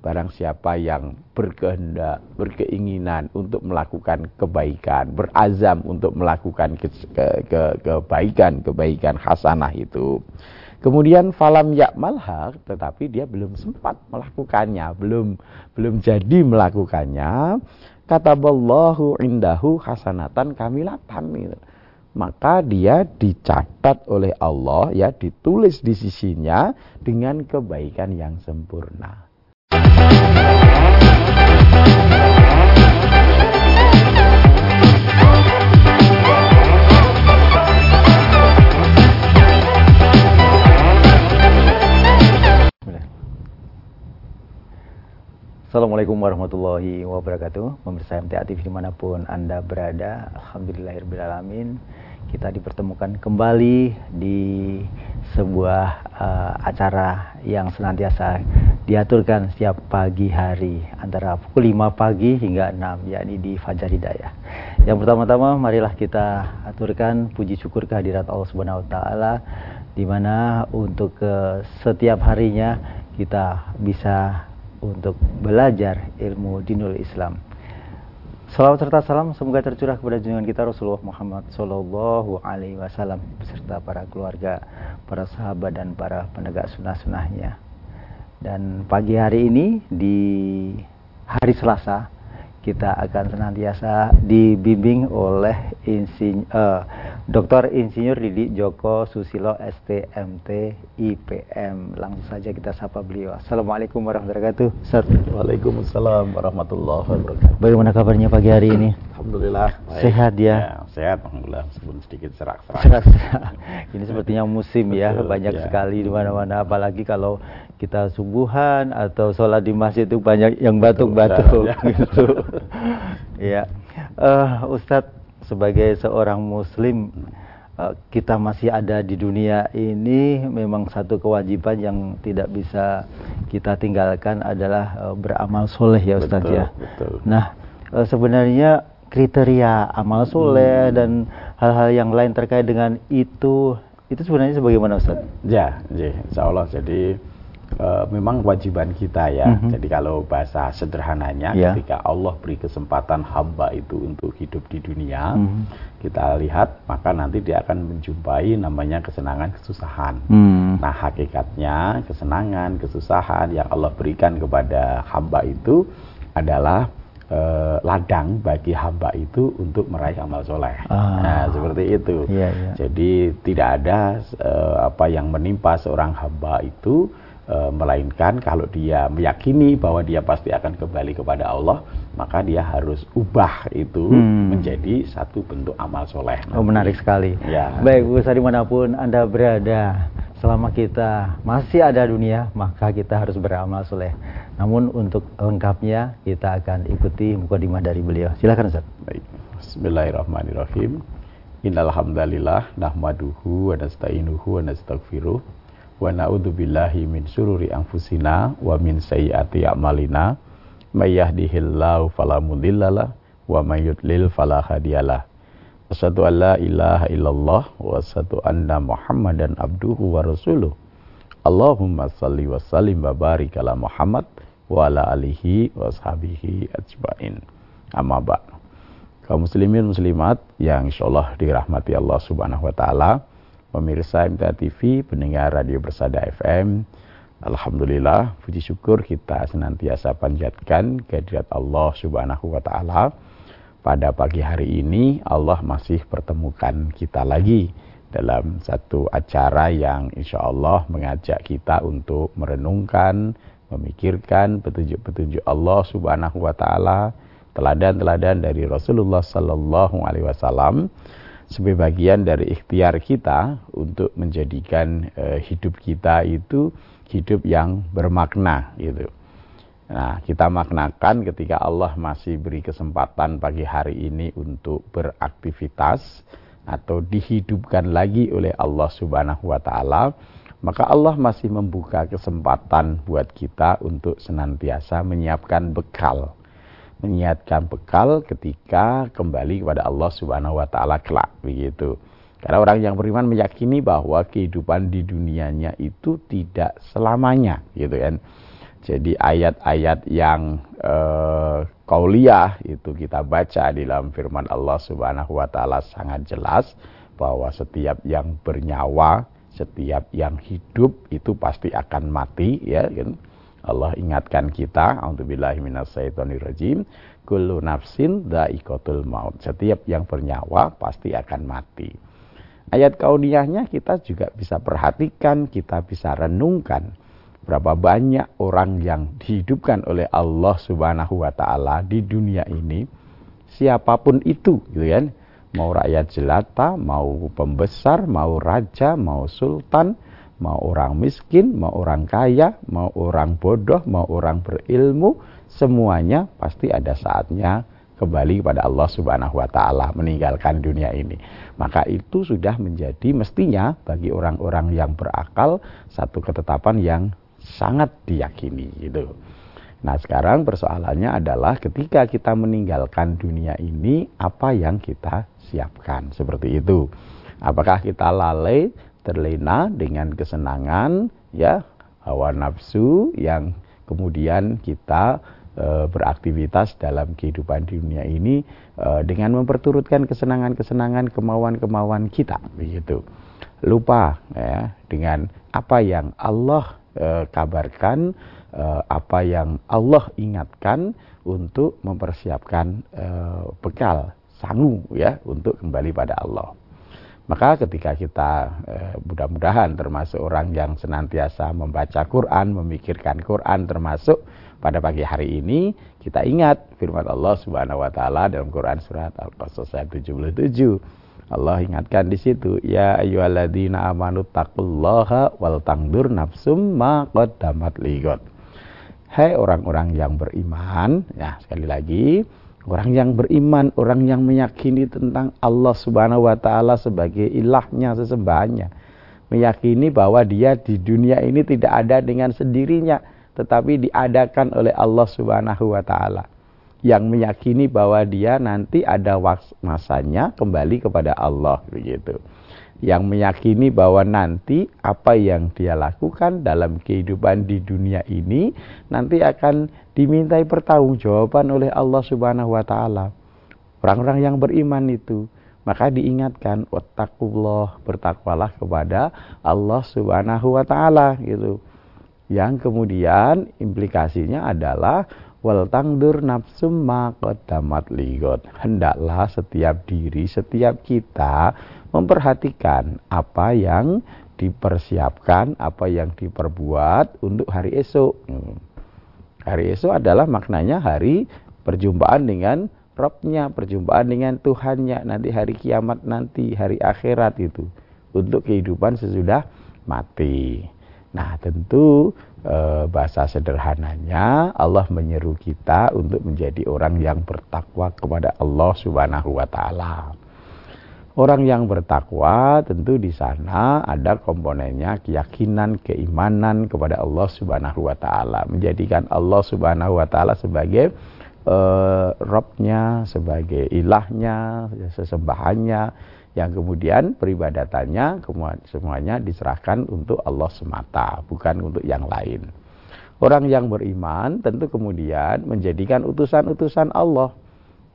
barang siapa yang berkehendak, berkeinginan untuk melakukan kebaikan, berazam untuk melakukan ke, ke, ke, kebaikan, kebaikan hasanah itu. Kemudian falam yakmalha, tetapi dia belum sempat melakukannya, belum belum jadi melakukannya. Kata Allahu indahu hasanatan kamilatan gitu. Maka dia dicatat oleh Allah ya, ditulis di sisinya dengan kebaikan yang sempurna. Assalamualaikum warahmatullahi wabarakatuh. Pemirsa MTA TV di mana pun Anda berada Alhamdulillahirrahmanirrahim Kita dipertemukan kembali di sebuah uh, acara yang senantiasa diaturkan setiap pagi hari Antara pukul 5 pagi hingga 6 yakni di Fajar Hidayah Yang pertama-tama marilah kita aturkan puji syukur kehadirat Allah Subhanahu Wa Taala di mana untuk uh, setiap harinya kita bisa untuk belajar ilmu dinul Islam. Salawat serta salam semoga tercurah kepada junjungan kita Rasulullah Muhammad Sallallahu Alaihi Wasallam beserta para keluarga, para sahabat dan para penegak sunnah-sunnahnya. Dan pagi hari ini di hari Selasa kita akan senantiasa dibimbing oleh insinyur, uh, Dr. Insinyur Didi Joko Susilo STMT IPM. Langsung saja kita sapa beliau. Assalamualaikum warahmatullahi wabarakatuh. Ustaz. Waalaikumsalam warahmatullahi wabarakatuh. Bagaimana kabarnya pagi hari ini? Alhamdulillah. Baik. Sehat ya? ya sehat alhamdulillah meskipun sedikit serak-serak. Serak-serak. ini sepertinya musim ya, banyak ya. sekali di mana-mana apalagi kalau kita subuhan atau sholat di masjid itu banyak yang batuk-batuk gitu. ya. Uh, Ustadz sebagai seorang muslim uh, kita masih ada di dunia ini memang satu kewajiban yang tidak bisa kita tinggalkan adalah uh, beramal soleh ya Ustadz ya. Betul. Nah uh, sebenarnya kriteria amal soleh hmm. dan hal-hal yang lain terkait dengan itu itu sebenarnya sebagaimana Ustaz? Ya, ya insya Allah. Jadi uh, memang kewajiban kita ya. Mm-hmm. Jadi kalau bahasa sederhananya, yeah. ketika Allah beri kesempatan hamba itu untuk hidup di dunia, mm-hmm. kita lihat maka nanti dia akan menjumpai namanya kesenangan, kesusahan. Mm. Nah hakikatnya kesenangan, kesusahan yang Allah berikan kepada hamba itu adalah uh, ladang bagi hamba itu untuk meraih amal soleh. Ah. Nah, seperti itu. Yeah, yeah. Jadi tidak ada uh, apa yang menimpa seorang hamba itu melainkan kalau dia meyakini bahwa dia pasti akan kembali kepada Allah, maka dia harus ubah itu hmm. menjadi satu bentuk amal soleh. Oh, menarik sekali. Ya. Baik, Bu Sari mana pun Anda berada, selama kita masih ada dunia, maka kita harus beramal soleh. Namun untuk lengkapnya kita akan ikuti mukadimah dari beliau. Silakan Ustaz. Baik. Bismillahirrahmanirrahim. Innalhamdalillah nahmaduhu wa nasta'inuhu wa nastaghfiruh wa na'udzubillahi min syururi anfusina wa min sayyiati a'malina may yahdihillahu fala mudhillalah wa may yudlil fala hadiyalah Asyhadu an la ilaha illallah wa asyhadu anna Muhammadan abduhu wa rasuluh. Allahumma salli wa sallim wa barik ala Muhammad wa ala alihi wa sahbihi ajmain. Amma ba. Kaum muslimin muslimat yang insyaallah dirahmati Allah Subhanahu wa taala, pemirsa MTA TV, pendengar radio Bersada FM, Alhamdulillah, puji syukur kita senantiasa panjatkan kehadirat Allah Subhanahu wa taala. Pada pagi hari ini Allah masih pertemukan kita lagi dalam satu acara yang insya Allah mengajak kita untuk merenungkan, memikirkan petunjuk-petunjuk Allah Subhanahu wa taala, teladan-teladan dari Rasulullah sallallahu alaihi wasallam sebagai bagian dari ikhtiar kita untuk menjadikan uh, hidup kita itu hidup yang bermakna gitu. Nah, kita maknakan ketika Allah masih beri kesempatan pagi hari ini untuk beraktivitas atau dihidupkan lagi oleh Allah Subhanahu wa taala, maka Allah masih membuka kesempatan buat kita untuk senantiasa menyiapkan bekal. Menyiapkan bekal ketika kembali kepada Allah Subhanahu wa taala kelak begitu. Karena orang yang beriman meyakini bahwa kehidupan di dunianya itu tidak selamanya gitu kan. Jadi ayat-ayat yang uh, kauliah itu kita baca di dalam firman Allah Subhanahu wa taala sangat jelas bahwa setiap yang bernyawa, setiap yang hidup itu pasti akan mati ya kan. Allah ingatkan kita, minasyaitonirrajim, kullu nafsin dha'iqatul maut. Setiap yang bernyawa pasti akan mati. Ayat kauniyahnya kita juga bisa perhatikan, kita bisa renungkan berapa banyak orang yang dihidupkan oleh Allah Subhanahu wa taala di dunia ini siapa pun itu gitu kan mau rakyat jelata mau pembesar mau raja mau sultan mau orang miskin mau orang kaya mau orang bodoh mau orang berilmu semuanya pasti ada saatnya kembali kepada Allah Subhanahu wa taala meninggalkan dunia ini. Maka itu sudah menjadi mestinya bagi orang-orang yang berakal satu ketetapan yang sangat diyakini gitu. Nah, sekarang persoalannya adalah ketika kita meninggalkan dunia ini apa yang kita siapkan seperti itu. Apakah kita lalai terlena dengan kesenangan ya hawa nafsu yang kemudian kita e, beraktivitas dalam kehidupan di dunia ini e, dengan memperturutkan kesenangan-kesenangan kemauan-kemauan kita begitu. Lupa ya dengan apa yang Allah e, kabarkan e, apa yang Allah ingatkan untuk mempersiapkan e, bekal sangu ya untuk kembali pada Allah. Maka ketika kita e, mudah-mudahan termasuk orang yang senantiasa membaca Quran, memikirkan Quran termasuk pada pagi hari ini kita ingat firman Allah Subhanahu wa taala dalam Quran surat Al-Qasas ayat 77 Allah ingatkan di situ, ya ayyuhalladzina amanu taqullaha wal tangdur nafsum ma qaddamat ligot. Hai orang-orang yang beriman, ya sekali lagi, orang yang beriman, orang yang meyakini tentang Allah Subhanahu wa taala sebagai ilahnya sesembahnya. Meyakini bahwa dia di dunia ini tidak ada dengan sendirinya, tetapi diadakan oleh Allah Subhanahu wa taala yang meyakini bahwa dia nanti ada masanya kembali kepada Allah begitu. Yang meyakini bahwa nanti apa yang dia lakukan dalam kehidupan di dunia ini nanti akan dimintai pertanggungjawaban oleh Allah Subhanahu wa taala. Orang-orang yang beriman itu maka diingatkan wattaqullah bertakwalah kepada Allah Subhanahu wa taala gitu. Yang kemudian implikasinya adalah wal tangdur nafsum ma qaddamat ligot. Hendaklah setiap diri, setiap kita memperhatikan apa yang dipersiapkan, apa yang diperbuat untuk hari esok. Hmm. Hari esok adalah maknanya hari perjumpaan dengan Robnya, perjumpaan dengan Tuhannya, nanti hari kiamat nanti, hari akhirat itu. Untuk kehidupan sesudah mati. Nah tentu e, bahasa sederhananya Allah menyeru kita untuk menjadi orang yang bertakwa kepada Allah Subhanahu wa taala. Orang yang bertakwa tentu di sana ada komponennya keyakinan, keimanan kepada Allah Subhanahu wa taala, menjadikan Allah Subhanahu wa taala sebagai uh, robnya, sebagai ilahnya, sesembahannya, yang kemudian peribadatannya semuanya diserahkan untuk Allah semata, bukan untuk yang lain. Orang yang beriman tentu kemudian menjadikan utusan-utusan Allah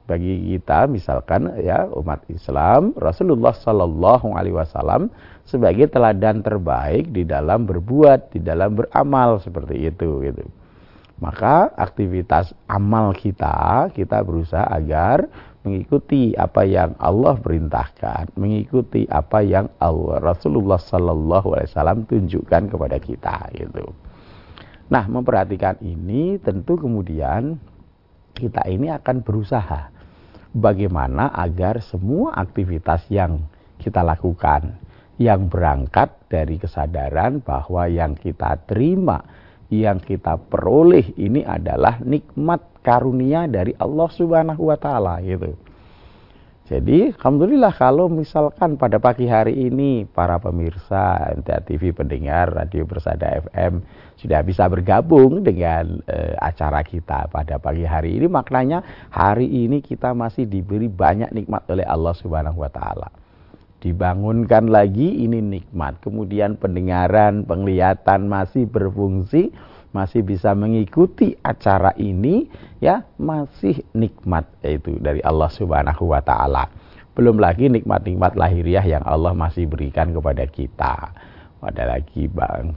bagi kita misalkan ya umat Islam Rasulullah Shallallahu Alaihi Wasallam sebagai teladan terbaik di dalam berbuat di dalam beramal seperti itu gitu maka aktivitas amal kita kita berusaha agar mengikuti apa yang Allah perintahkan, mengikuti apa yang Allah Rasulullah Sallallahu Alaihi Wasallam tunjukkan kepada kita itu. Nah, memperhatikan ini tentu kemudian kita ini akan berusaha bagaimana agar semua aktivitas yang kita lakukan yang berangkat dari kesadaran bahwa yang kita terima, yang kita peroleh ini adalah nikmat karunia dari Allah Subhanahu wa taala gitu. Jadi alhamdulillah kalau misalkan pada pagi hari ini para pemirsa NTA TV pendengar Radio Bersada FM sudah bisa bergabung dengan e, acara kita pada pagi hari ini maknanya hari ini kita masih diberi banyak nikmat oleh Allah Subhanahu wa taala. Dibangunkan lagi ini nikmat. Kemudian pendengaran, penglihatan masih berfungsi masih bisa mengikuti acara ini ya masih nikmat yaitu dari Allah Subhanahu wa taala. Belum lagi nikmat-nikmat lahiriah yang Allah masih berikan kepada kita. Ada lagi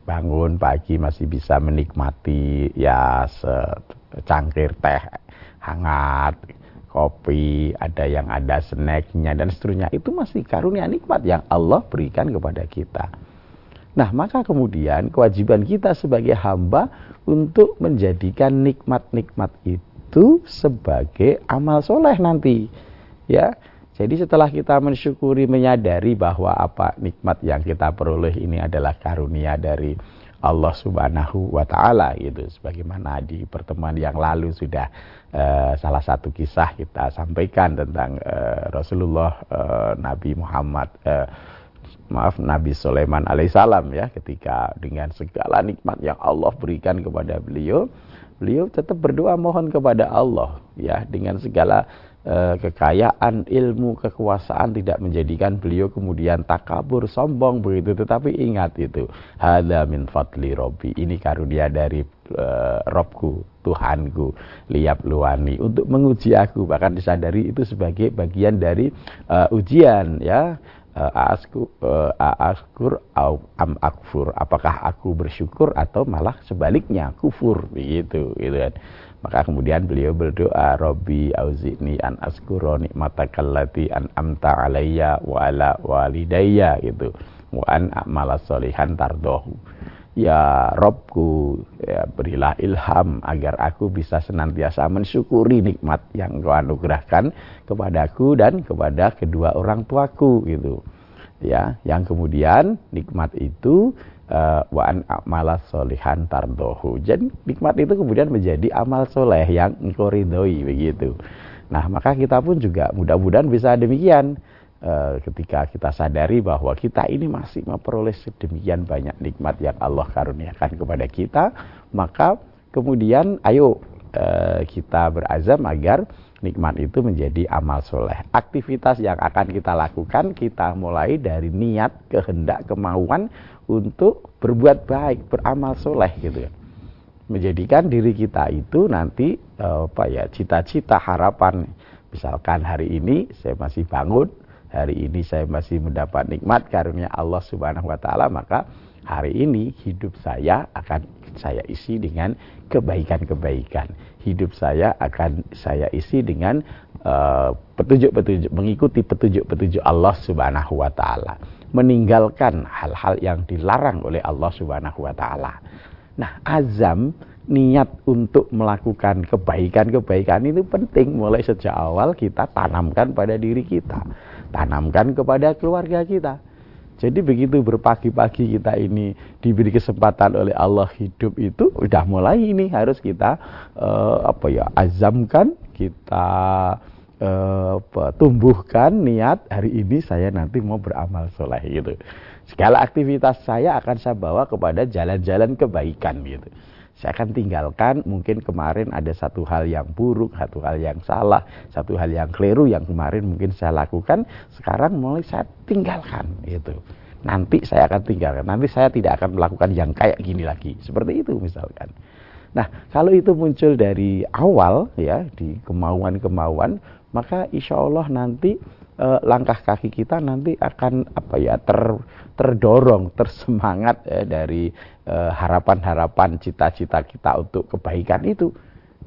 bangun pagi masih bisa menikmati ya secangkir teh hangat, kopi, ada yang ada snacknya dan seterusnya. Itu masih karunia nikmat yang Allah berikan kepada kita. Nah, maka kemudian kewajiban kita sebagai hamba untuk menjadikan nikmat-nikmat itu sebagai amal soleh nanti. Ya, jadi setelah kita mensyukuri, menyadari bahwa apa nikmat yang kita peroleh ini adalah karunia dari Allah Subhanahu wa taala gitu. Sebagaimana di pertemuan yang lalu sudah uh, salah satu kisah kita sampaikan tentang uh, Rasulullah uh, Nabi Muhammad uh, maaf Nabi Sulaiman alaihissalam ya ketika dengan segala nikmat yang Allah berikan kepada beliau beliau tetap berdoa mohon kepada Allah ya dengan segala uh, kekayaan ilmu kekuasaan tidak menjadikan beliau kemudian takabur sombong begitu. Tetapi ingat itu hada min fadli robbi ini karunia dari uh, Robku Tuhanku liap luani untuk menguji aku. Bahkan disadari itu sebagai bagian dari uh, ujian ya asku uh, askur au am akfur. Apakah aku bersyukur atau malah sebaliknya kufur? Begitu gitu kan. Maka kemudian beliau berdoa Robbi auzini an askuro nikmatakallati an amta alayya wa ala walidayya gitu. Wa an amala solihan tardohu Ya Robku, ya berilah ilham agar aku bisa senantiasa mensyukuri nikmat yang kau anugerahkan kepadaku dan kepada kedua orang tuaku gitu. Ya, yang kemudian nikmat itu uh, wa an amalas solihan tardohu. Jadi nikmat itu kemudian menjadi amal soleh yang engkau ridhoi begitu. Nah, maka kita pun juga mudah-mudahan bisa demikian ketika kita sadari bahwa kita ini masih memperoleh sedemikian banyak nikmat yang Allah karuniakan kepada kita, maka kemudian ayo uh, kita berazam agar nikmat itu menjadi amal soleh. Aktivitas yang akan kita lakukan kita mulai dari niat, kehendak, kemauan untuk berbuat baik, beramal soleh gitu ya. Menjadikan diri kita itu nanti uh, apa ya cita-cita harapan. Misalkan hari ini saya masih bangun, hari ini saya masih mendapat nikmat karunia Allah Subhanahu wa taala maka hari ini hidup saya akan saya isi dengan kebaikan-kebaikan. Hidup saya akan saya isi dengan eh, petunjuk-petunjuk uh, mengikuti petunjuk-petunjuk Allah Subhanahu wa taala, meninggalkan hal-hal yang dilarang oleh Allah Subhanahu wa taala. Nah, azam niat untuk melakukan kebaikan-kebaikan itu penting mulai sejak awal kita tanamkan pada diri kita tanamkan kepada keluarga kita. Jadi begitu berpagi-pagi kita ini diberi kesempatan oleh Allah hidup itu udah mulai ini harus kita uh, apa ya azamkan kita uh, tumbuhkan niat hari ini saya nanti mau beramal soleh gitu. Segala aktivitas saya akan saya bawa kepada jalan-jalan kebaikan gitu saya akan tinggalkan mungkin kemarin ada satu hal yang buruk, satu hal yang salah, satu hal yang keliru yang kemarin mungkin saya lakukan, sekarang mulai saya tinggalkan itu. Nanti saya akan tinggalkan, nanti saya tidak akan melakukan yang kayak gini lagi. Seperti itu misalkan. Nah, kalau itu muncul dari awal ya di kemauan-kemauan, maka insya Allah nanti eh, langkah kaki kita nanti akan apa ya ter terdorong, tersemangat ya, dari eh, harapan-harapan, cita-cita kita untuk kebaikan itu.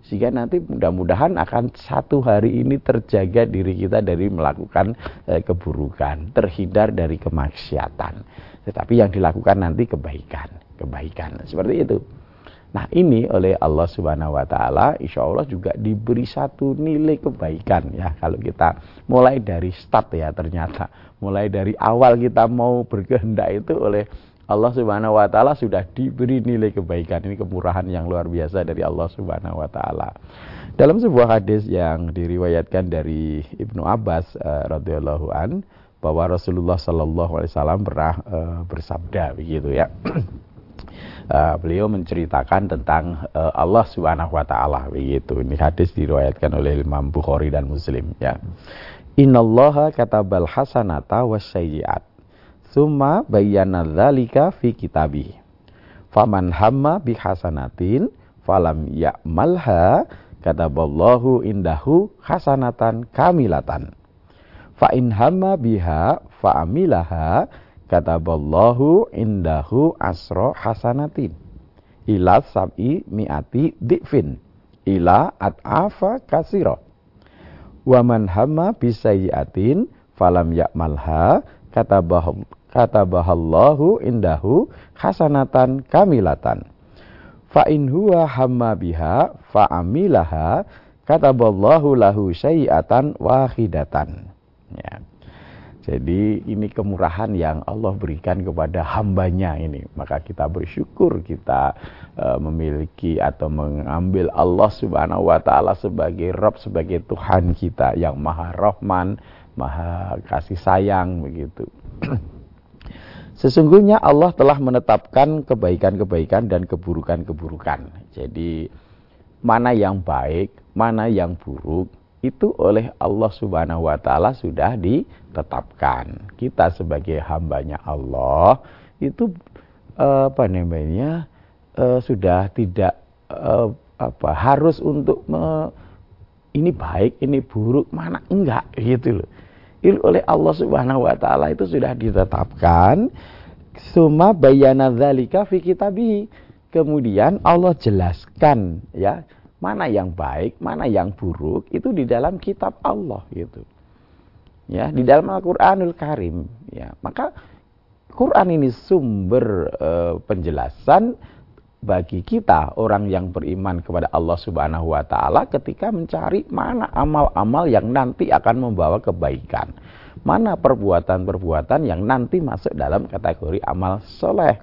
Sehingga nanti mudah-mudahan akan satu hari ini terjaga diri kita dari melakukan eh, keburukan, terhindar dari kemaksiatan. Tetapi yang dilakukan nanti kebaikan, kebaikan. Seperti itu. Nah ini oleh Allah Subhanahu Wa Taala, Insya Allah juga diberi satu nilai kebaikan ya kalau kita mulai dari start ya ternyata mulai dari awal kita mau berkehendak itu oleh Allah Subhanahu Wa Taala sudah diberi nilai kebaikan ini kemurahan yang luar biasa dari Allah Subhanahu Wa Taala. Dalam sebuah hadis yang diriwayatkan dari Ibnu Abbas uh, radhiyallahu an bahwa Rasulullah Shallallahu Alaihi Wasallam pernah uh, bersabda begitu ya. uh, beliau menceritakan tentang uh, Allah Subhanahu wa taala begitu. Ini hadis diriwayatkan oleh Imam Bukhari dan Muslim ya. Innallaha katabal hasanata wasayyi'at. Tsumma bayyana dzalika fi kitabih. Faman hamma bihasanatin falam ya'malha kataballahu indahu hasanatan kamilatan. Fa in hamma biha fa'amilaha kataballahu indahu asro hasanatin. Ila sab'i mi'ati dikfin. Ila at'afa kasiro. Waman hamma bisayyatin falam ya'malha katabahu katabahallahu indahu hasanatan kamilatan. Fa in huwa hamma biha fa amilaha kataballahu lahu syai'atan wahidatan. Ya. Jadi ini kemurahan yang Allah berikan kepada hambanya ini. Maka kita bersyukur kita uh, memiliki atau mengambil Allah subhanahu wa ta'ala sebagai Rob, sebagai Tuhan kita yang maha rahman, maha kasih sayang begitu. Sesungguhnya Allah telah menetapkan kebaikan-kebaikan dan keburukan-keburukan. Jadi mana yang baik, mana yang buruk itu oleh Allah Subhanahu wa taala sudah ditetapkan. Kita sebagai hambanya Allah itu eh, apa namanya? Eh, sudah tidak eh, apa harus untuk me, ini baik, ini buruk, mana enggak gitu loh oleh Allah Subhanahu wa taala itu sudah ditetapkan summa bayana dzalika fi kitabihi. Kemudian Allah jelaskan ya, mana yang baik, mana yang buruk itu di dalam kitab Allah gitu. Ya, di dalam Al-Qur'anul Karim ya. Maka Quran ini sumber uh, penjelasan bagi kita orang yang beriman kepada Allah Subhanahu wa taala ketika mencari mana amal-amal yang nanti akan membawa kebaikan. Mana perbuatan-perbuatan yang nanti masuk dalam kategori amal soleh.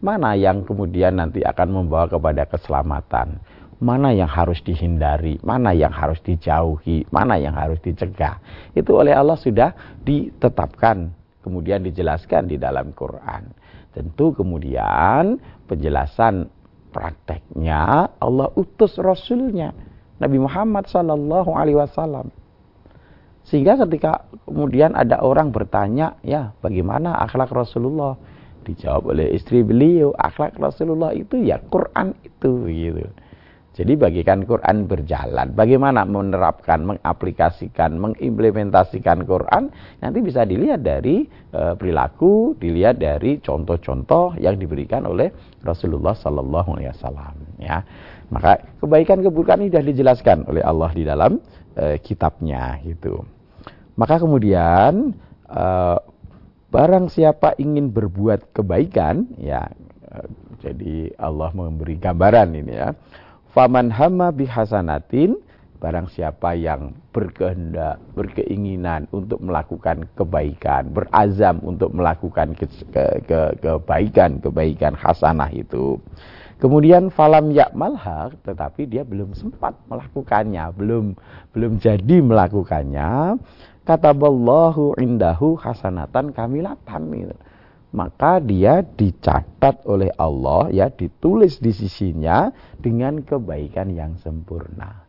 Mana yang kemudian nanti akan membawa kepada keselamatan. Mana yang harus dihindari, mana yang harus dijauhi, mana yang harus dicegah. Itu oleh Allah sudah ditetapkan, kemudian dijelaskan di dalam Quran. Tentu kemudian penjelasan prakteknya Allah utus Rasulnya Nabi Muhammad Sallallahu Alaihi Wasallam. Sehingga ketika kemudian ada orang bertanya, ya bagaimana akhlak Rasulullah? Dijawab oleh istri beliau, akhlak Rasulullah itu ya Quran itu gitu. Jadi bagikan Quran berjalan. Bagaimana menerapkan, mengaplikasikan, mengimplementasikan Quran nanti bisa dilihat dari e, perilaku, dilihat dari contoh-contoh yang diberikan oleh Rasulullah Sallallahu Alaihi Wasallam. Ya, maka kebaikan keburukan ini sudah dijelaskan oleh Allah di dalam e, kitabnya gitu. Maka kemudian e, barang siapa ingin berbuat kebaikan, ya, e, jadi Allah memberi gambaran ini ya Faman hama bihasanatin barang siapa yang berkehendak, berkeinginan untuk melakukan kebaikan, berazam untuk melakukan ke, ke, ke, kebaikan, kebaikan hasanah itu. Kemudian falam yakmalha, tetapi dia belum sempat melakukannya, belum belum jadi melakukannya. Kata Allahu indahu hasanatan kamilatan. Gitu maka dia dicatat oleh Allah ya ditulis di sisinya dengan kebaikan yang sempurna.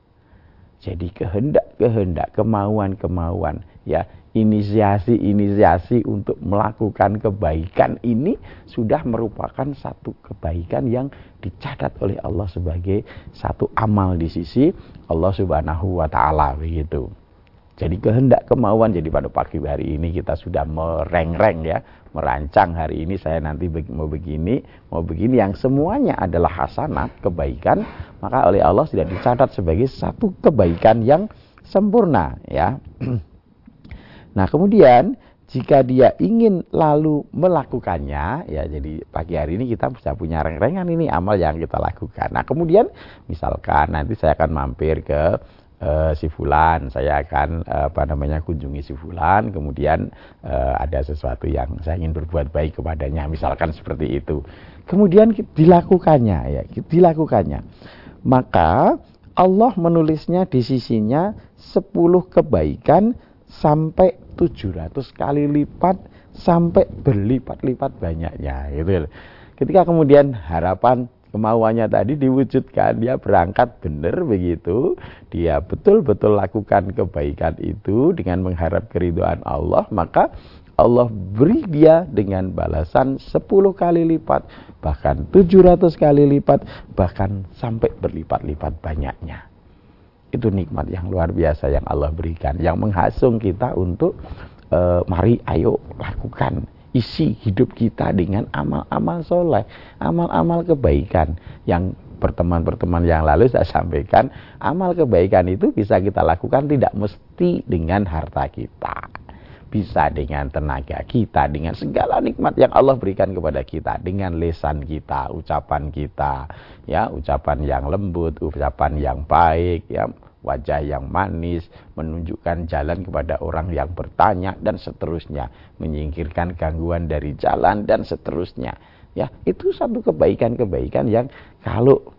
Jadi kehendak-kehendak, kemauan-kemauan ya inisiasi-inisiasi untuk melakukan kebaikan ini sudah merupakan satu kebaikan yang dicatat oleh Allah sebagai satu amal di sisi Allah Subhanahu wa taala begitu. Jadi kehendak kemauan jadi pada pagi hari ini kita sudah mereng-reng ya, merancang hari ini saya nanti mau begini, mau begini yang semuanya adalah hasanat, kebaikan, maka oleh Allah sudah dicatat sebagai satu kebaikan yang sempurna ya. Nah, kemudian jika dia ingin lalu melakukannya, ya jadi pagi hari ini kita bisa punya reng-rengan ini amal yang kita lakukan. Nah, kemudian misalkan nanti saya akan mampir ke uh, si fulan, saya akan uh, apa namanya kunjungi si fulan, kemudian uh, ada sesuatu yang saya ingin berbuat baik kepadanya, misalkan seperti itu. Kemudian dilakukannya ya, dilakukannya. Maka Allah menulisnya di sisinya 10 kebaikan sampai 700 kali lipat sampai berlipat-lipat banyaknya gitu. Ketika kemudian harapan kemauannya tadi diwujudkan dia berangkat benar begitu dia betul-betul lakukan kebaikan itu dengan mengharap keriduan Allah maka Allah beri dia dengan balasan 10 kali lipat, bahkan 700 kali lipat, bahkan sampai berlipat-lipat banyaknya. Itu nikmat yang luar biasa yang Allah berikan, yang menghasung kita untuk e, mari ayo lakukan isi hidup kita dengan amal-amal soleh, amal-amal kebaikan yang pertemuan-pertemuan yang lalu saya sampaikan, amal kebaikan itu bisa kita lakukan tidak mesti dengan harta kita. Bisa dengan tenaga kita, dengan segala nikmat yang Allah berikan kepada kita, dengan lesan kita, ucapan kita, ya, ucapan yang lembut, ucapan yang baik, ya, wajah yang manis, menunjukkan jalan kepada orang yang bertanya dan seterusnya, menyingkirkan gangguan dari jalan dan seterusnya. Ya, itu satu kebaikan-kebaikan yang kalau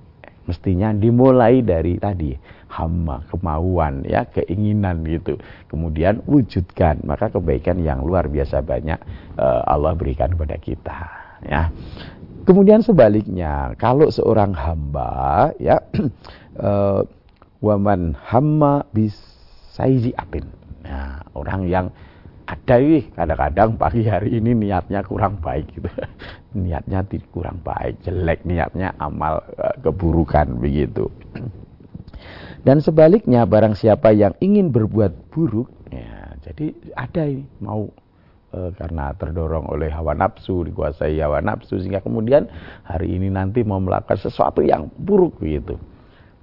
mestinya dimulai dari tadi hamba, kemauan, ya, keinginan gitu. Kemudian wujudkan, maka kebaikan yang luar biasa banyak uh, Allah berikan kepada kita, ya. Kemudian sebaliknya, kalau seorang hamba ya uh, waman hamma bisaizi apin. Nah, orang yang ada nih kadang-kadang pagi hari ini niatnya kurang baik gitu. Niatnya kurang baik jelek niatnya amal uh, keburukan begitu. Dan sebaliknya barang siapa yang ingin berbuat buruk ya jadi ada ini mau uh, karena terdorong oleh hawa nafsu dikuasai hawa nafsu sehingga kemudian hari ini nanti mau melakukan sesuatu yang buruk begitu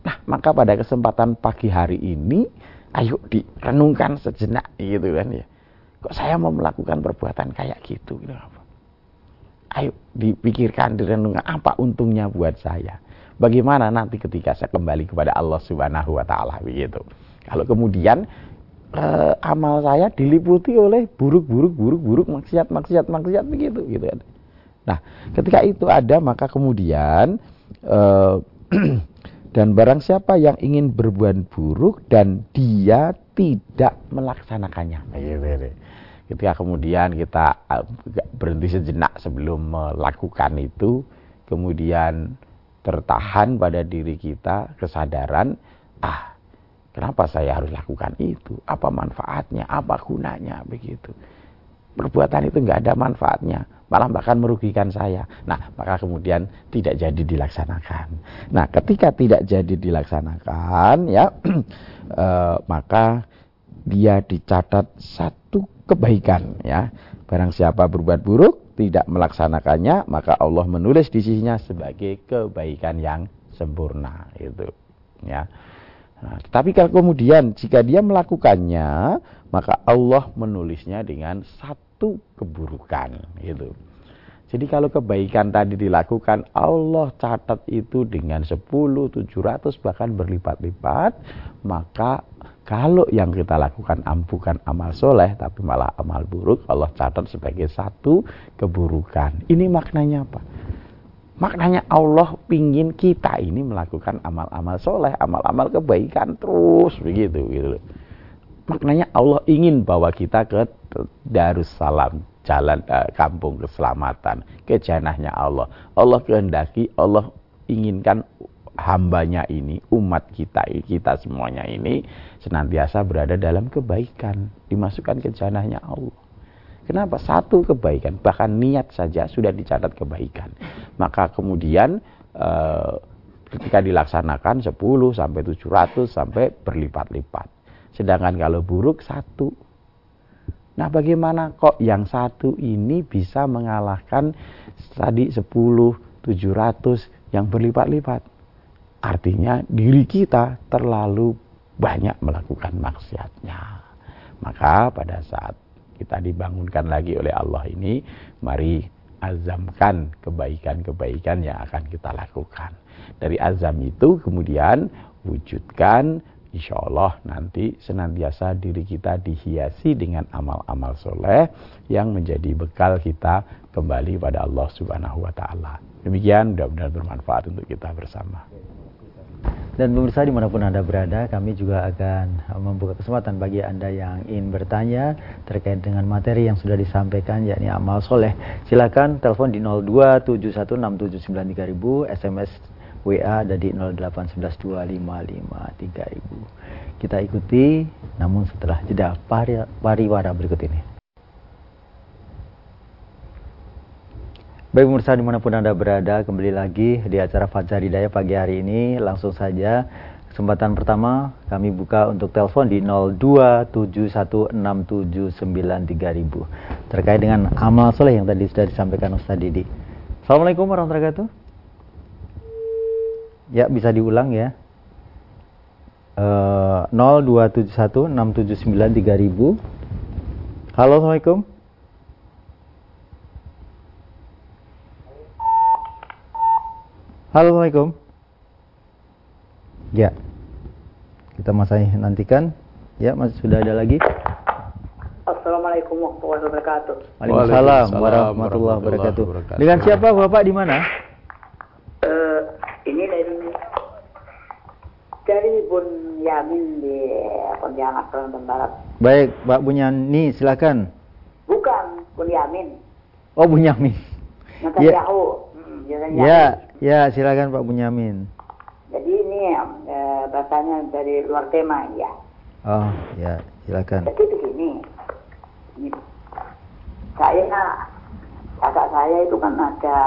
nah maka pada kesempatan pagi hari ini ayo direnungkan sejenak gitu kan ya Kok saya mau melakukan perbuatan kayak gitu? gitu Ayo dipikirkan, direnungkan apa untungnya buat saya. Bagaimana nanti ketika saya kembali kepada Allah Subhanahu wa taala begitu. Kalau kemudian eh, amal saya diliputi oleh buruk-buruk buruk-buruk maksiat maksiat maksiat begitu gitu kan. Nah, ketika itu ada maka kemudian eh, dan barang siapa yang ingin berbuat buruk dan dia tidak melaksanakannya. Gitu, gitu ketika kemudian kita eh, berhenti sejenak sebelum melakukan itu kemudian tertahan pada diri kita kesadaran ah kenapa saya harus lakukan itu? Apa manfaatnya? Apa gunanya? Begitu. Perbuatan itu nggak ada manfaatnya malah bahkan merugikan saya nah maka kemudian tidak jadi dilaksanakan nah ketika tidak jadi dilaksanakan ya eh, maka dia dicatat satu kebaikan ya. Barang siapa berbuat buruk tidak melaksanakannya maka Allah menulis di sisinya sebagai kebaikan yang sempurna itu ya. Nah, tapi kalau kemudian jika dia melakukannya maka Allah menulisnya dengan satu keburukan itu. Jadi kalau kebaikan tadi dilakukan, Allah catat itu dengan 10, 700 bahkan berlipat-lipat, maka kalau yang kita lakukan bukan amal soleh, tapi malah amal buruk, Allah catat sebagai satu keburukan. Ini maknanya apa? Maknanya Allah pingin kita ini melakukan amal-amal soleh, amal-amal kebaikan terus begitu. Gitu. Maknanya Allah ingin bawa kita ke Darussalam, jalan uh, kampung keselamatan, ke janahnya Allah. Allah kehendaki, Allah inginkan hambanya ini, umat kita, kita semuanya ini senantiasa berada dalam kebaikan, dimasukkan ke janahnya Allah. Kenapa? Satu kebaikan, bahkan niat saja sudah dicatat kebaikan. Maka kemudian uh, ketika dilaksanakan 10 sampai 700 sampai berlipat-lipat. Sedangkan kalau buruk satu Nah bagaimana kok yang satu ini bisa mengalahkan tadi 10, 700 yang berlipat-lipat? Artinya diri kita terlalu banyak melakukan maksiatnya. Maka pada saat kita dibangunkan lagi oleh Allah ini, mari azamkan kebaikan-kebaikan yang akan kita lakukan. Dari azam itu kemudian wujudkan insya Allah nanti senantiasa diri kita dihiasi dengan amal-amal soleh yang menjadi bekal kita kembali pada Allah Subhanahu wa Ta'ala. Demikian, mudah-mudahan bermanfaat untuk kita bersama. Dan pemirsa di mana pun Anda berada, kami juga akan membuka kesempatan bagi Anda yang ingin bertanya terkait dengan materi yang sudah disampaikan, yakni amal soleh. Silakan telepon di 0216793.000, SMS WA ada di 08112553000. Kita ikuti namun setelah jeda pari, pariwara berikut ini. Baik pemirsa di mana pun Anda berada, kembali lagi di acara Fajar Hidayah pagi hari ini. Langsung saja, kesempatan pertama kami buka untuk telepon di 02716793000 terkait dengan amal soleh yang tadi sudah disampaikan Ustaz Didi. Assalamualaikum warahmatullahi wabarakatuh. Ya, bisa diulang ya. Uh, 02716793000 Halo, Assalamualaikum. Halo, Assalamualaikum. Ya, kita masih nantikan. Ya, masih sudah ada lagi. Assalamualaikum warahmatullahi wabarakatuh. Waalaikumsalam warahmatullahi wabarakatuh. Dengan siapa Bapak di mana? Uh, ini dari dari Bun Yamin di Pontianak Kalimantan Barat. Baik, Pak Bunyani silakan. Bukan Bun Yamin. Oh, Bunyamin. Netanyahu. Ya. Hmm, ya, Ya, silakan Pak Bunyamin. Jadi ini e, bahasanya dari luar tema ya. Oh, ya, silakan. Jadi begini. Ini, saya kakak saya itu kan ada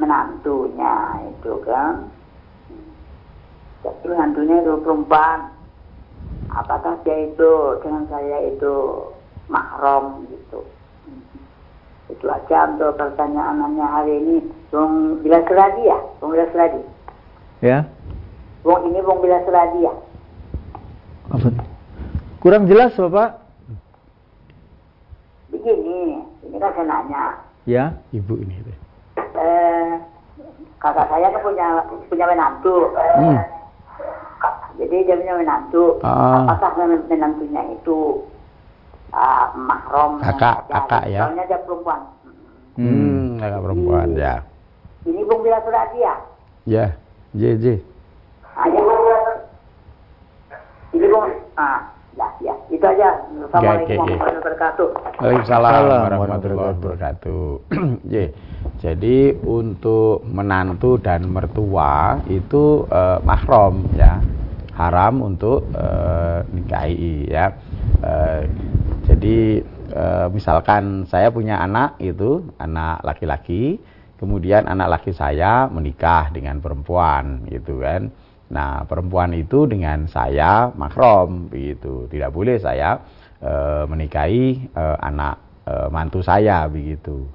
menantunya itu kan. Jadi menantunya itu perempuan. Apakah dia itu dengan saya itu mahram gitu. Itu aja untuk pertanyaannya hari ini. Bung Bila Seradi ya? Bung Bila Seradi ya. Bung ini Bung Bila Seradi ya? Apa? Kurang jelas Bapak. Begini ini kan saya nanya. Ya. Ibu ini eh, kakak saya kan punya punya menantu hmm. Jadi dia punya menantu. Ah. apakah menantunya itu uh, mahrom kakak kakak ya. soalnya dia perempuan. Hmm, kakak perempuan ya. ini Bung Bila Surati ya ya J J. Ah, ya. ini Bung ah ya ya. Itu aja. Assalamualaikum warahmatullahi wabarakatuh Waalaikumsalam warahmatullahi wabarakatuh. J. Jadi untuk menantu dan mertua itu uh, mahram ya haram untuk uh, nikahi ya uh, jadi e, misalkan saya punya anak itu, anak laki-laki, kemudian anak laki saya menikah dengan perempuan gitu kan. Nah, perempuan itu dengan saya makrom begitu. Tidak boleh saya e, menikahi e, anak e, mantu saya begitu.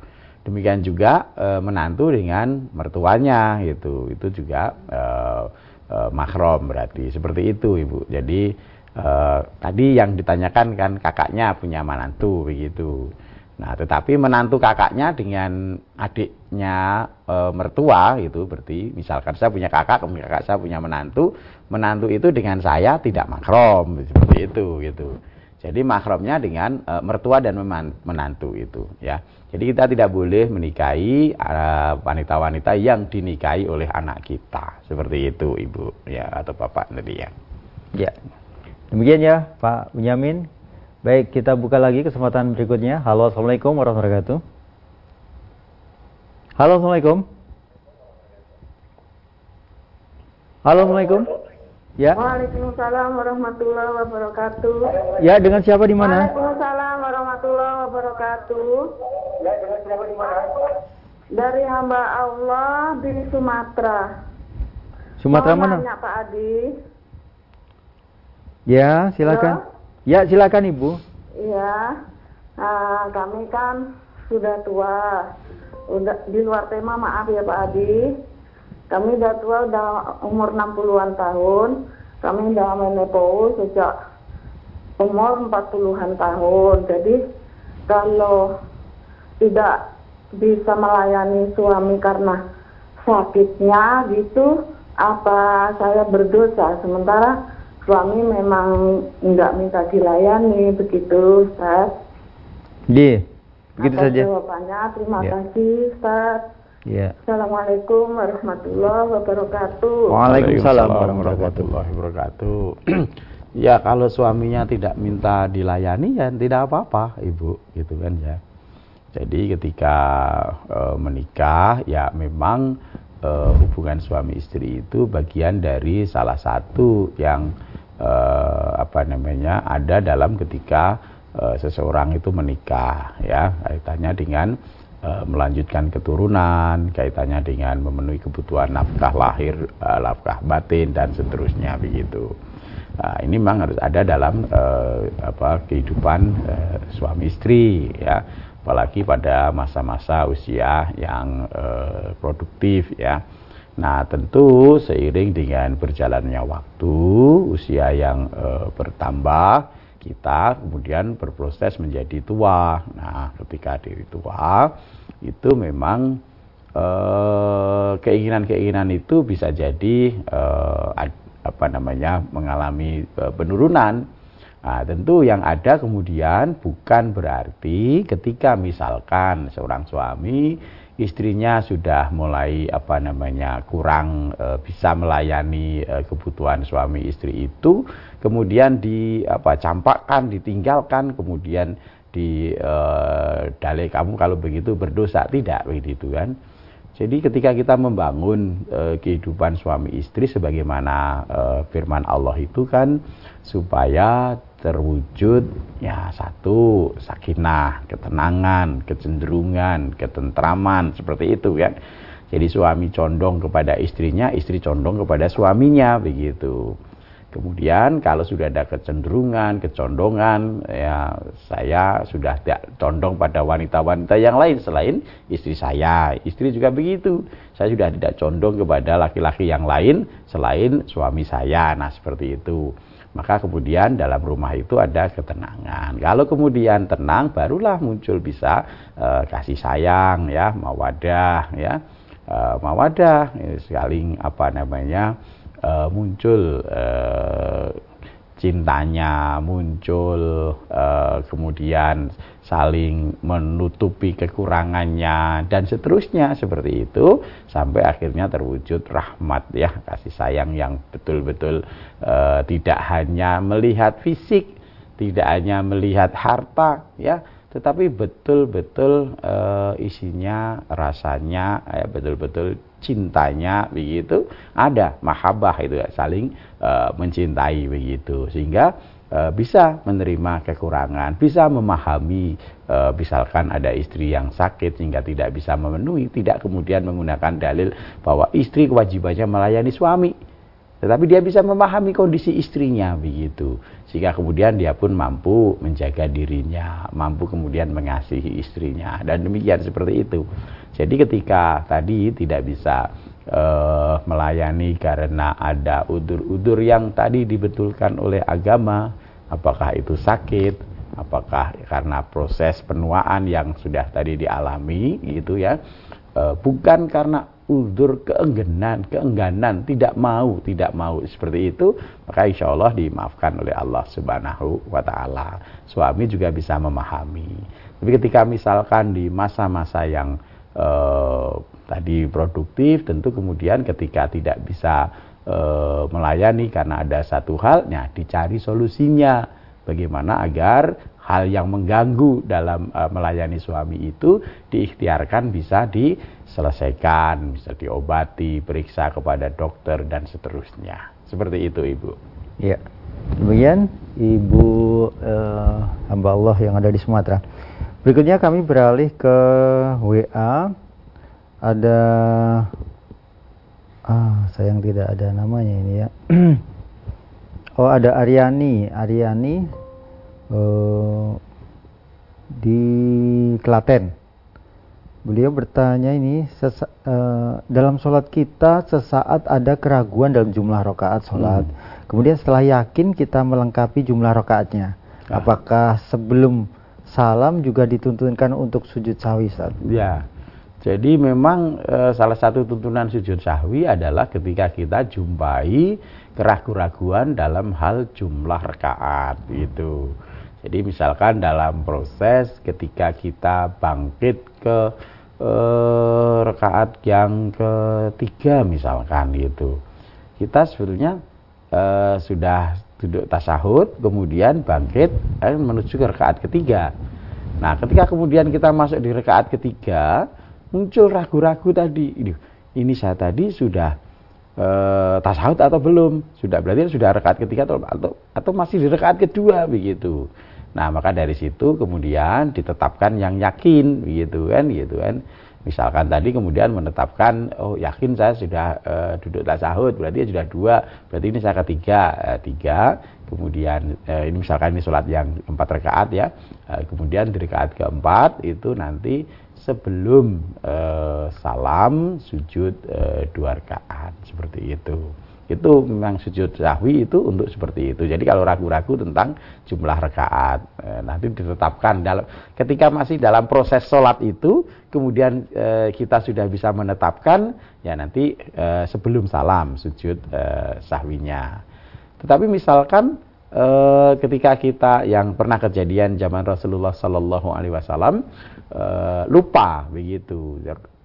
Demikian juga e, menantu dengan mertuanya gitu. Itu juga e, e, makrom berarti seperti itu Ibu. Jadi Uh, tadi yang ditanyakan kan kakaknya punya menantu begitu. Nah, tetapi menantu kakaknya dengan adiknya e, mertua itu berarti misalkan saya punya kakak, kemudian kakak saya punya menantu, menantu itu dengan saya tidak makrom seperti itu gitu. Jadi makromnya dengan e, mertua dan menantu itu ya. Jadi kita tidak boleh menikahi wanita-wanita yang dinikahi oleh anak kita seperti itu ibu ya atau bapak tadi ya. Ya. Demikian ya Pak Benyamin. Baik, kita buka lagi kesempatan berikutnya. Halo, Assalamualaikum warahmatullahi wabarakatuh. Halo, Assalamualaikum. Halo, Assalamualaikum. Ya. Waalaikumsalam warahmatullahi wabarakatuh. Ya, dengan siapa di mana? Waalaikumsalam warahmatullahi wabarakatuh. Ya, dengan siapa di mana? Dari hamba Allah di Sumatera. Sumatera mana? Nanya Pak Adi. Ya, silakan. Halo? Ya, silakan Ibu. Iya. Nah, kami kan sudah tua. Udah di luar tema maaf ya Pak Adi. Kami udah tua udah umur 60-an tahun. Kami udah menopause sejak umur 40-an tahun. Jadi kalau tidak bisa melayani suami karena sakitnya gitu, apa saya berdosa? Sementara suami memang nggak minta dilayani begitu Ustaz. Iya, begitu Atas saja. Jawabannya terima ya. kasih Ustaz. Ya. Assalamualaikum warahmatullahi wabarakatuh. Waalaikumsalam warahmatullahi wabarakatuh. ya kalau suaminya tidak minta dilayani ya tidak apa-apa ibu gitu kan ya. Jadi ketika e, menikah ya memang e, hubungan suami istri itu bagian dari salah satu yang eh, apa namanya ada dalam ketika eh, seseorang itu menikah ya kaitannya dengan melanjutkan keturunan, kaitannya dengan memenuhi kebutuhan nafkah lahir, uh, nafkah batin dan seterusnya begitu. Nah, ini memang harus ada dalam uh, apa kehidupan suami istri ya, apalagi pada masa-masa usia yang produktif ya. Nah, tentu seiring dengan berjalannya waktu, usia yang bertambah, kita kemudian berproses menjadi tua. Nah, ketika diri tua itu memang keinginan-keinginan itu bisa jadi apa namanya mengalami e, penurunan. Nah, tentu yang ada kemudian bukan berarti ketika misalkan seorang suami istrinya sudah mulai apa namanya kurang e, bisa melayani e, kebutuhan suami istri itu kemudian di apa campakkan ditinggalkan kemudian di e, dalih kamu kalau begitu berdosa tidak begitu kan jadi ketika kita membangun e, kehidupan suami istri sebagaimana e, firman Allah itu kan supaya terwujud ya satu sakinah, ketenangan, kecenderungan, ketentraman seperti itu kan. Jadi suami condong kepada istrinya, istri condong kepada suaminya begitu. Kemudian kalau sudah ada kecenderungan, kecondongan, ya saya sudah tidak condong pada wanita-wanita yang lain selain istri saya. Istri juga begitu. Saya sudah tidak condong kepada laki-laki yang lain selain suami saya. Nah seperti itu. Maka kemudian dalam rumah itu ada ketenangan. Kalau kemudian tenang, barulah muncul bisa uh, kasih sayang, ya, mawadah, ya, uh, mawadah, ya, saling apa namanya uh, muncul uh, cintanya, muncul uh, kemudian saling menutupi kekurangannya dan seterusnya seperti itu sampai akhirnya terwujud rahmat ya kasih sayang yang betul-betul uh, tidak hanya melihat fisik, tidak hanya melihat harta ya tetapi betul-betul uh, isinya rasanya ya betul-betul cintanya begitu ada mahabbah itu ya, saling uh, mencintai begitu sehingga uh, bisa menerima kekurangan bisa memahami uh, misalkan ada istri yang sakit sehingga tidak bisa memenuhi tidak kemudian menggunakan dalil bahwa istri kewajibannya melayani suami tetapi dia bisa memahami kondisi istrinya begitu. Sehingga kemudian dia pun mampu menjaga dirinya, mampu kemudian mengasihi istrinya dan demikian seperti itu. Jadi ketika tadi tidak bisa uh, melayani karena ada udur-udur yang tadi dibetulkan oleh agama, apakah itu sakit, apakah karena proses penuaan yang sudah tadi dialami gitu ya. Uh, bukan karena uzur keengganan, keengganan, tidak mau, tidak mau seperti itu, maka insya Allah dimaafkan oleh Allah Subhanahu wa Ta'ala. Suami juga bisa memahami. Tapi ketika misalkan di masa-masa yang eh, tadi produktif, tentu kemudian ketika tidak bisa eh, melayani karena ada satu hal, nah dicari solusinya. Bagaimana agar hal yang mengganggu dalam uh, melayani suami itu diikhtiarkan bisa di selesaikan, bisa diobati, periksa kepada dokter dan seterusnya. Seperti itu, Ibu. Ya. Demikian Ibu eh, hamba Allah yang ada di Sumatera. Berikutnya kami beralih ke WA. Ada ah, sayang tidak ada namanya ini ya. oh, ada Aryani. Aryani eh, di Klaten. Beliau bertanya ini sesa, uh, dalam sholat kita sesaat ada keraguan dalam jumlah rakaat sholat. Hmm. Kemudian setelah yakin kita melengkapi jumlah rakaatnya. Ah. Apakah sebelum salam juga dituntunkan untuk sujud sahwi Ustaz? Ya. Jadi memang e, salah satu tuntunan sujud sahwi adalah ketika kita jumpai keraguan-keraguan dalam hal jumlah rakaat itu. Jadi misalkan dalam proses ketika kita bangkit ke eh, rekaat yang ketiga misalkan gitu, kita sebetulnya eh, sudah duduk tasahud, kemudian bangkit eh, menuju ke rekaat ketiga. Nah, ketika kemudian kita masuk di rekaat ketiga, muncul ragu-ragu tadi. Ini, saya tadi sudah e, tasahud atau belum? Sudah berarti sudah rekaat ketiga atau, atau atau masih di rekaat kedua begitu. Nah, maka dari situ kemudian ditetapkan yang yakin gitu kan gitu kan. Misalkan tadi kemudian menetapkan oh yakin saya sudah uh, duduk tasahud berarti sudah dua berarti ini saya ketiga uh, tiga kemudian uh, ini misalkan ini sholat yang empat rakaat ya uh, kemudian di rakaat keempat itu nanti sebelum uh, salam sujud uh, dua rakaat seperti itu itu memang sujud sahwi itu untuk seperti itu. Jadi kalau ragu-ragu tentang jumlah rakaat eh, nanti ditetapkan dalam ketika masih dalam proses sholat itu kemudian eh, kita sudah bisa menetapkan ya nanti eh, sebelum salam sujud eh, sahwinya. Tetapi misalkan eh, ketika kita yang pernah kejadian zaman Rasulullah Sallallahu Alaihi Wasallam eh, lupa begitu,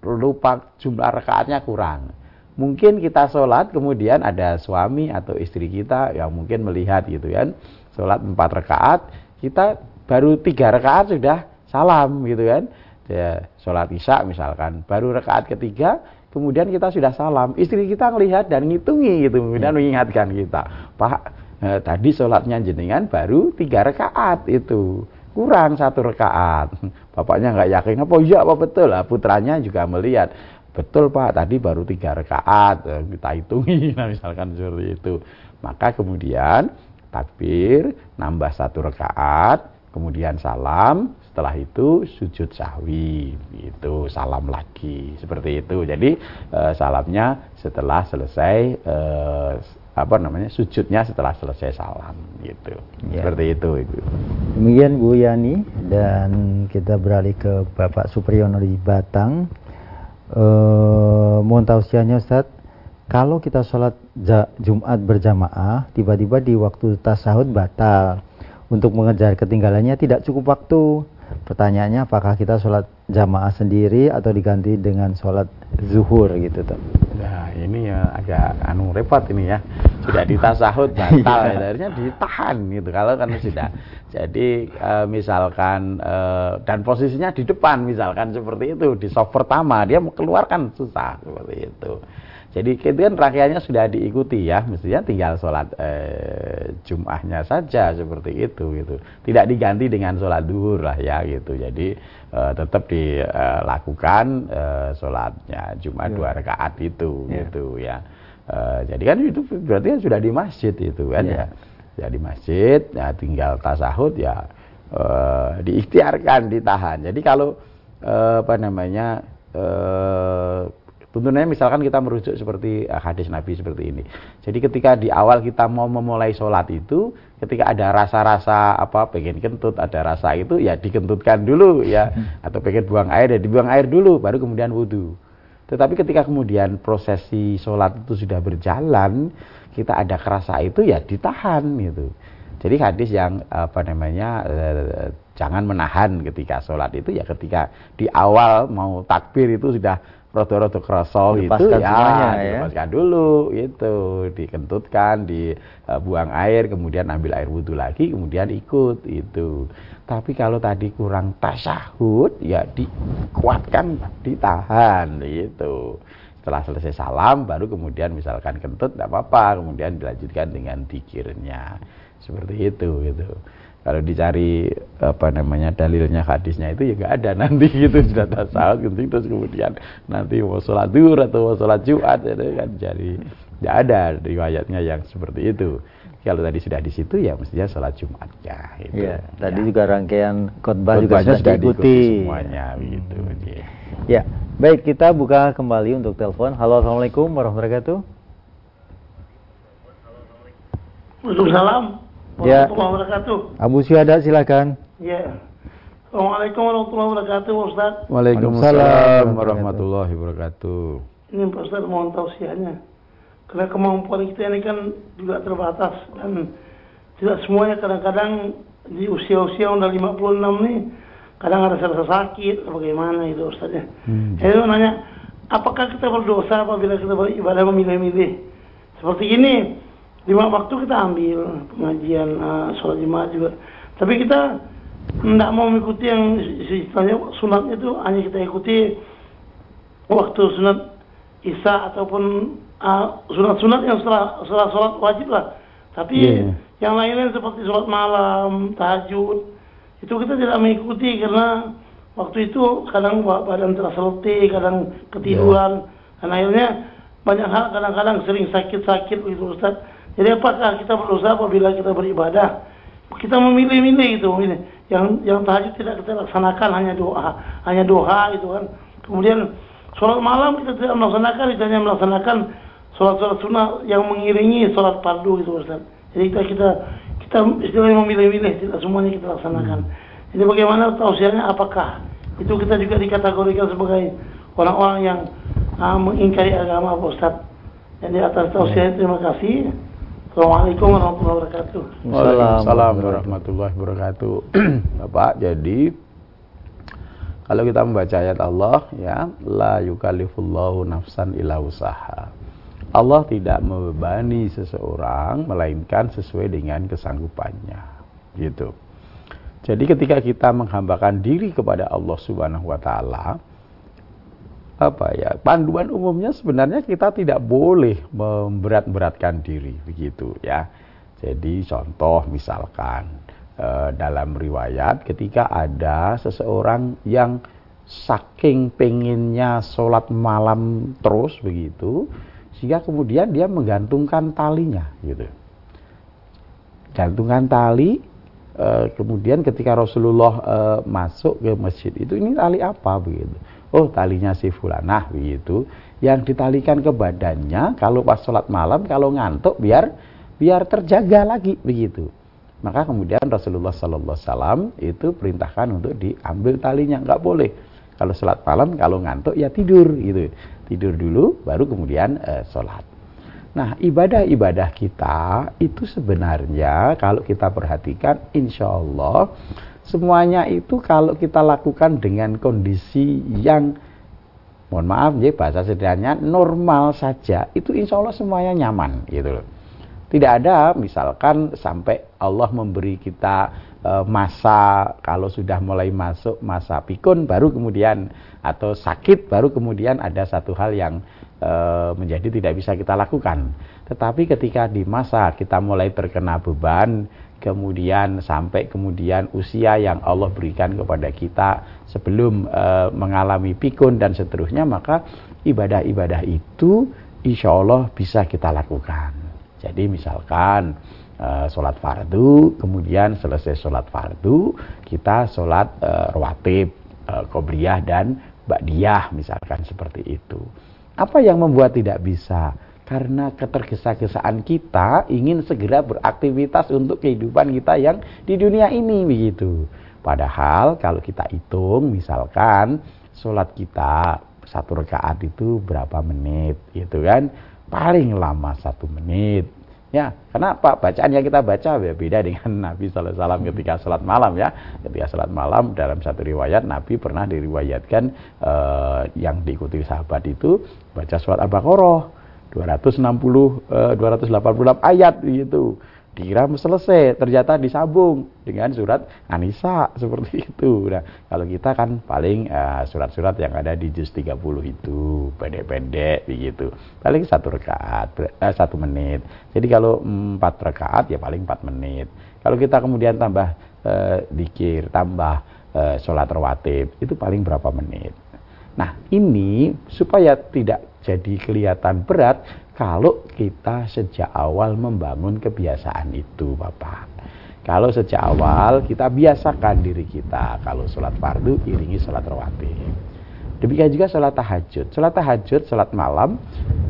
lupa jumlah rakaatnya kurang mungkin kita sholat kemudian ada suami atau istri kita yang mungkin melihat gitu kan sholat empat rakaat kita baru tiga rakaat sudah salam gitu kan. Ya, sholat isya misalkan baru rakaat ketiga kemudian kita sudah salam. Istri kita melihat dan ngitungi gitu kemudian hmm. mengingatkan kita pak eh, tadi sholatnya jenengan baru tiga rakaat itu kurang satu rakaat. Bapaknya nggak yakin apa iya apa betul? Lah putranya juga melihat betul pak. Tadi baru tiga rakaat eh, kita hitungi nah misalkan seperti itu. Maka kemudian takbir nambah satu rakaat kemudian salam setelah itu sujud sahwi itu salam lagi seperti itu. Jadi e, salamnya setelah selesai e, apa namanya sujudnya setelah selesai salam gitu. Ya. seperti itu ibu. Demikian Bu Yani dan kita beralih ke Bapak Supriyono di Batang eh, mohon tausiahnya Ustaz. Kalau kita sholat Jumat berjamaah tiba-tiba di waktu tasahud batal. Untuk mengejar ketinggalannya tidak cukup waktu pertanyaannya apakah kita sholat jamaah sendiri atau diganti dengan sholat zuhur gitu tuh nah ini ya agak anu repot ini ya. Sudah ditasahud batal ya akhirnya ditahan gitu. Kalau kan sudah. Jadi e, misalkan e, dan posisinya di depan misalkan seperti itu di soft pertama dia mau keluarkan susah seperti itu jadi itu kan rangkaiannya sudah diikuti ya, mestinya tinggal sholat eh, Jum'ahnya saja seperti itu gitu. Tidak diganti dengan sholat duhur lah ya gitu. Jadi eh, tetap dilakukan eh, sholatnya Jumat ya. dua rakaat itu ya. gitu ya. Eh, jadi kan itu berarti kan sudah di masjid itu kan ya. ya. Ya di masjid, ya tinggal tasahud ya eh, diikhtiarkan, ditahan. Jadi kalau eh, apa namanya eh, Tentunya misalkan kita merujuk seperti uh, hadis Nabi seperti ini. Jadi ketika di awal kita mau memulai sholat itu, ketika ada rasa-rasa apa pengen kentut, ada rasa itu ya dikentutkan dulu ya, hmm. atau pengen buang air ya dibuang air dulu, baru kemudian wudhu. Tetapi ketika kemudian prosesi sholat itu sudah berjalan, kita ada kerasa itu ya ditahan gitu. Jadi hadis yang apa namanya eh, jangan menahan ketika sholat itu ya ketika di awal mau takbir itu sudah roto-roto kroso itu ya, semuanya, ya. dilepaskan dulu itu dikentutkan dibuang air kemudian ambil air wudhu lagi kemudian ikut itu tapi kalau tadi kurang tasahud ya dikuatkan ditahan itu setelah selesai salam baru kemudian misalkan kentut tidak apa-apa. Kemudian dilanjutkan dengan dikirnya seperti itu gitu. Kalau dicari apa namanya dalilnya hadisnya itu ya nggak ada. Nanti gitu sudah tasawuf gitu terus kemudian nanti mau sholat duhur atau mau sholat jumat itu kan jadi tidak ada riwayatnya yang seperti itu. Kalau tadi sudah di situ ya mestinya sholat jumat ya itu ya, tadi ya. juga rangkaian khotbah juga sudah, sudah diikuti semuanya begitu ya. ya baik kita buka kembali untuk telepon. Halo assalamualaikum warahmatullahi wabarakatuh. Waalaikumsalam Ya. wabarakatuh. Abu Syuhada silakan. Ya. Assalamualaikum warahmatullahi wabarakatuh, Ustaz. Waalaikumsalam warahmatullahi wabarakatuh. Ini Pak Ustaz mohon tausiahnya. Karena kemampuan kita ini kan juga terbatas dan tidak semuanya kadang-kadang di usia-usia udah 56 nih kadang ada rasa sakit bagaimana itu Ustaz ya. Hmm. Saya nanya, apakah kita berdosa apabila kita beribadah memilih-milih? Seperti ini, lima waktu kita ambil pengajian uh, sholat jemaah juga tapi kita tidak mau mengikuti yang istilahnya sunatnya itu hanya kita ikuti waktu sunat isya ataupun uh, sunat-sunat yang setelah setelah sholat wajib lah tapi yeah. yang lainnya seperti sholat malam tahajud itu kita tidak mengikuti karena waktu itu kadang badan terasa letih, kadang ketiduran, yeah. dan akhirnya banyak hal kadang-kadang sering sakit-sakit begitu Ustaz. Jadi apakah kita berusaha apabila kita beribadah? Kita memilih-milih itu memilih. Yang yang tahajud tidak kita laksanakan hanya doa hanya doa itu kan. Kemudian sholat malam kita tidak melaksanakan kita hanya melaksanakan sholat-sholat sunnah yang mengiringi sholat fardu itu Ustaz. Jadi kita kita kita istilahnya memilih-milih tidak semuanya kita laksanakan. Jadi bagaimana tausiahnya? Apakah itu kita juga dikategorikan sebagai orang-orang yang uh, mengingkari agama Ustaz? Jadi atas tausiah terima kasih Assalamualaikum warahmatullahi wabarakatuh. Waalaikumsalam warahmatullahi wabarakatuh. Bapak, jadi kalau kita membaca ayat Allah ya, la yukallifullahu nafsan illa usaha. Allah tidak membebani seseorang melainkan sesuai dengan kesanggupannya. Gitu. Jadi ketika kita menghambakan diri kepada Allah Subhanahu wa taala, apa ya panduan umumnya sebenarnya kita tidak boleh memberat-beratkan diri begitu ya. Jadi contoh misalkan eh, dalam riwayat ketika ada seseorang yang saking pengennya sholat malam terus begitu sehingga kemudian dia menggantungkan talinya gitu. Gantungkan tali eh, kemudian ketika Rasulullah eh, masuk ke masjid itu ini tali apa? begitu oh talinya si fulanah begitu. Yang ditalikan ke badannya kalau pas sholat malam kalau ngantuk biar biar terjaga lagi begitu. Maka kemudian Rasulullah Sallallahu Wasallam itu perintahkan untuk diambil talinya. Nggak boleh. Kalau sholat malam kalau ngantuk ya tidur gitu. Tidur dulu baru kemudian eh, sholat. Nah, ibadah-ibadah kita itu sebenarnya kalau kita perhatikan, insya Allah Semuanya itu kalau kita lakukan dengan kondisi yang mohon maaf ya bahasa sederhananya normal saja itu insya Allah semuanya nyaman gitu loh. Tidak ada misalkan sampai Allah memberi kita e, masa kalau sudah mulai masuk masa pikun baru kemudian atau sakit baru kemudian ada satu hal yang e, menjadi tidak bisa kita lakukan. Tetapi ketika di masa kita mulai terkena beban kemudian sampai kemudian usia yang Allah berikan kepada kita sebelum e, mengalami pikun dan seterusnya maka ibadah-ibadah itu insya Allah bisa kita lakukan. Jadi misalkan e, sholat fardu kemudian selesai sholat fardu kita sholat e, rawatib e, kobriyah dan ba'diyah misalkan seperti itu. Apa yang membuat tidak bisa karena ketergesa-gesaan kita ingin segera beraktivitas untuk kehidupan kita yang di dunia ini begitu. Padahal kalau kita hitung misalkan sholat kita satu rakaat itu berapa menit gitu kan? Paling lama satu menit. Ya karena apa? Bacaan yang kita baca ya beda dengan Nabi Wasallam ketika sholat malam ya. Ketika sholat malam dalam satu riwayat Nabi pernah diriwayatkan eh, yang diikuti sahabat itu baca surat Al-Baqarah 260 eh, 286 ayat gitu. Dikira selesai ternyata disambung dengan surat Anisa seperti itu. Nah kalau kita kan paling eh, surat-surat uh, yang ada di juz 30 itu pendek-pendek begitu. Paling satu rakaat uh, satu menit. Jadi kalau empat rakaat ya paling empat menit. Kalau kita kemudian tambah uh, dikir tambah uh, sholat rawatib itu paling berapa menit. Nah, ini supaya tidak jadi kelihatan berat kalau kita sejak awal membangun kebiasaan itu, Bapak. Kalau sejak awal kita biasakan diri kita, kalau sholat fardu iringi sholat rawatib. Demikian juga sholat tahajud. Sholat tahajud, sholat malam,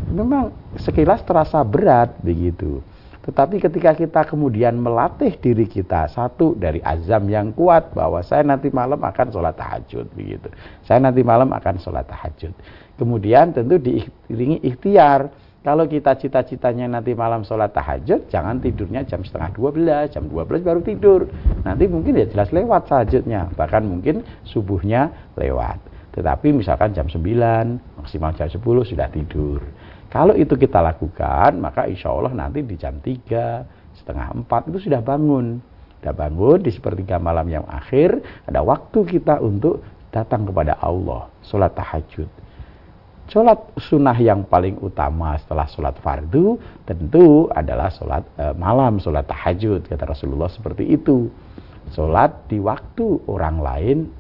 memang sekilas terasa berat begitu. Tetapi ketika kita kemudian melatih diri kita satu dari azam yang kuat bahwa saya nanti malam akan sholat tahajud begitu. Saya nanti malam akan sholat tahajud. Kemudian tentu diiringi ikhtiar. Kalau kita cita-citanya nanti malam sholat tahajud, jangan tidurnya jam setengah 12, jam 12 baru tidur. Nanti mungkin ya jelas lewat tahajudnya, bahkan mungkin subuhnya lewat. Tetapi misalkan jam 9, maksimal jam 10 sudah tidur. Kalau itu kita lakukan, maka insya Allah nanti di jam 3, setengah 4 itu sudah bangun. Sudah bangun di sepertiga malam yang akhir, ada waktu kita untuk datang kepada Allah, sholat tahajud. Sholat sunnah yang paling utama setelah sholat fardu tentu adalah sholat e, malam, sholat tahajud, kata Rasulullah seperti itu. sholat di waktu orang lain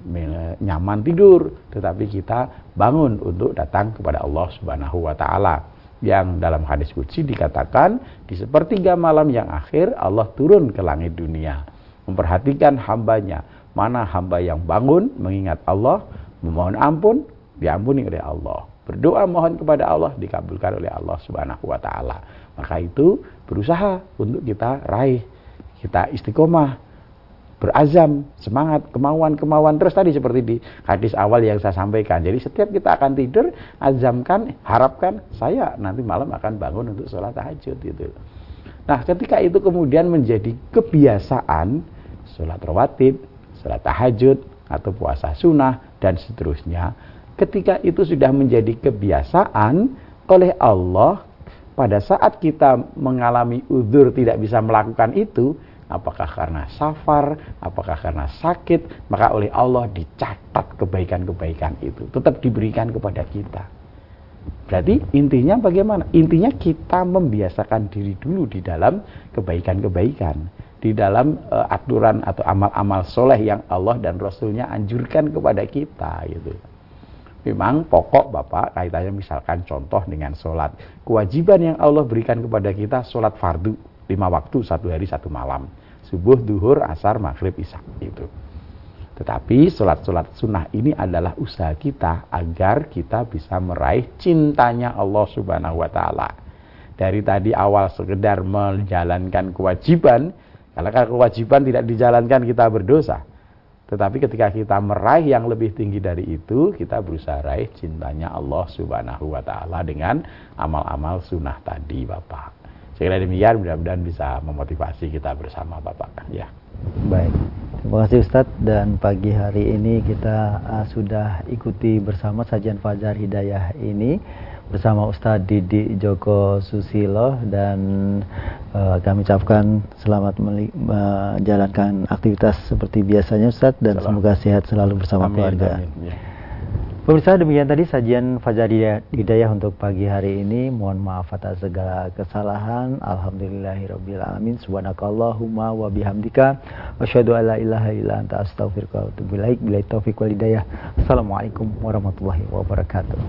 nyaman tidur, tetapi kita bangun untuk datang kepada Allah Subhanahu wa taala. Yang dalam hadis qudsi dikatakan di sepertiga malam yang akhir Allah turun ke langit dunia memperhatikan hambanya, mana hamba yang bangun mengingat Allah, memohon ampun, diampuni oleh Allah. Berdoa mohon kepada Allah dikabulkan oleh Allah Subhanahu wa taala. Maka itu berusaha untuk kita raih, kita istiqomah berazam, semangat, kemauan-kemauan terus tadi seperti di hadis awal yang saya sampaikan. Jadi setiap kita akan tidur, azamkan, harapkan saya nanti malam akan bangun untuk sholat tahajud gitu. Nah, ketika itu kemudian menjadi kebiasaan sholat rawatib, sholat tahajud atau puasa sunnah dan seterusnya, ketika itu sudah menjadi kebiasaan oleh Allah pada saat kita mengalami udur tidak bisa melakukan itu, apakah karena safar, apakah karena sakit, maka oleh Allah dicatat kebaikan-kebaikan itu, tetap diberikan kepada kita. Berarti intinya bagaimana? Intinya kita membiasakan diri dulu di dalam kebaikan-kebaikan, di dalam uh, aturan atau amal-amal soleh yang Allah dan Rasulnya anjurkan kepada kita gitu. Memang pokok Bapak kaitannya misalkan contoh dengan sholat. Kewajiban yang Allah berikan kepada kita sholat fardu. Lima waktu satu hari satu malam. Subuh duhur asar maghrib isya itu tetapi sholat-sholat sunnah ini adalah usaha kita agar kita bisa meraih cintanya Allah subhanahu wa ta'ala. Dari tadi awal sekedar menjalankan kewajiban karena kewajiban tidak dijalankan kita berdosa tetapi ketika kita meraih yang lebih tinggi dari itu, kita berusaha raih cintanya Allah Subhanahu wa taala dengan amal-amal sunnah tadi, Bapak. Kira demikian mudah-mudahan bisa memotivasi kita bersama Bapak ya. Baik. Terima kasih Ustadz dan pagi hari ini kita uh, sudah ikuti bersama sajian Fajar Hidayah ini bersama Ustadz Didi Joko Susilo dan uh, kami ucapkan selamat menjalankan aktivitas seperti biasanya Ustadz dan Salam. semoga sehat selalu bersama amin, keluarga. Amin, ya. Pemirsa demikian tadi sajian Fajar Hidayah untuk pagi hari ini. Mohon maaf atas segala kesalahan. Alhamdulillahirabbil alamin. Subhanakallahumma wa bihamdika asyhadu alla ilaha illa anta astaghfiruka wa atubu ilaik. Bila taufiq wal hidayah. Assalamualaikum warahmatullahi wabarakatuh.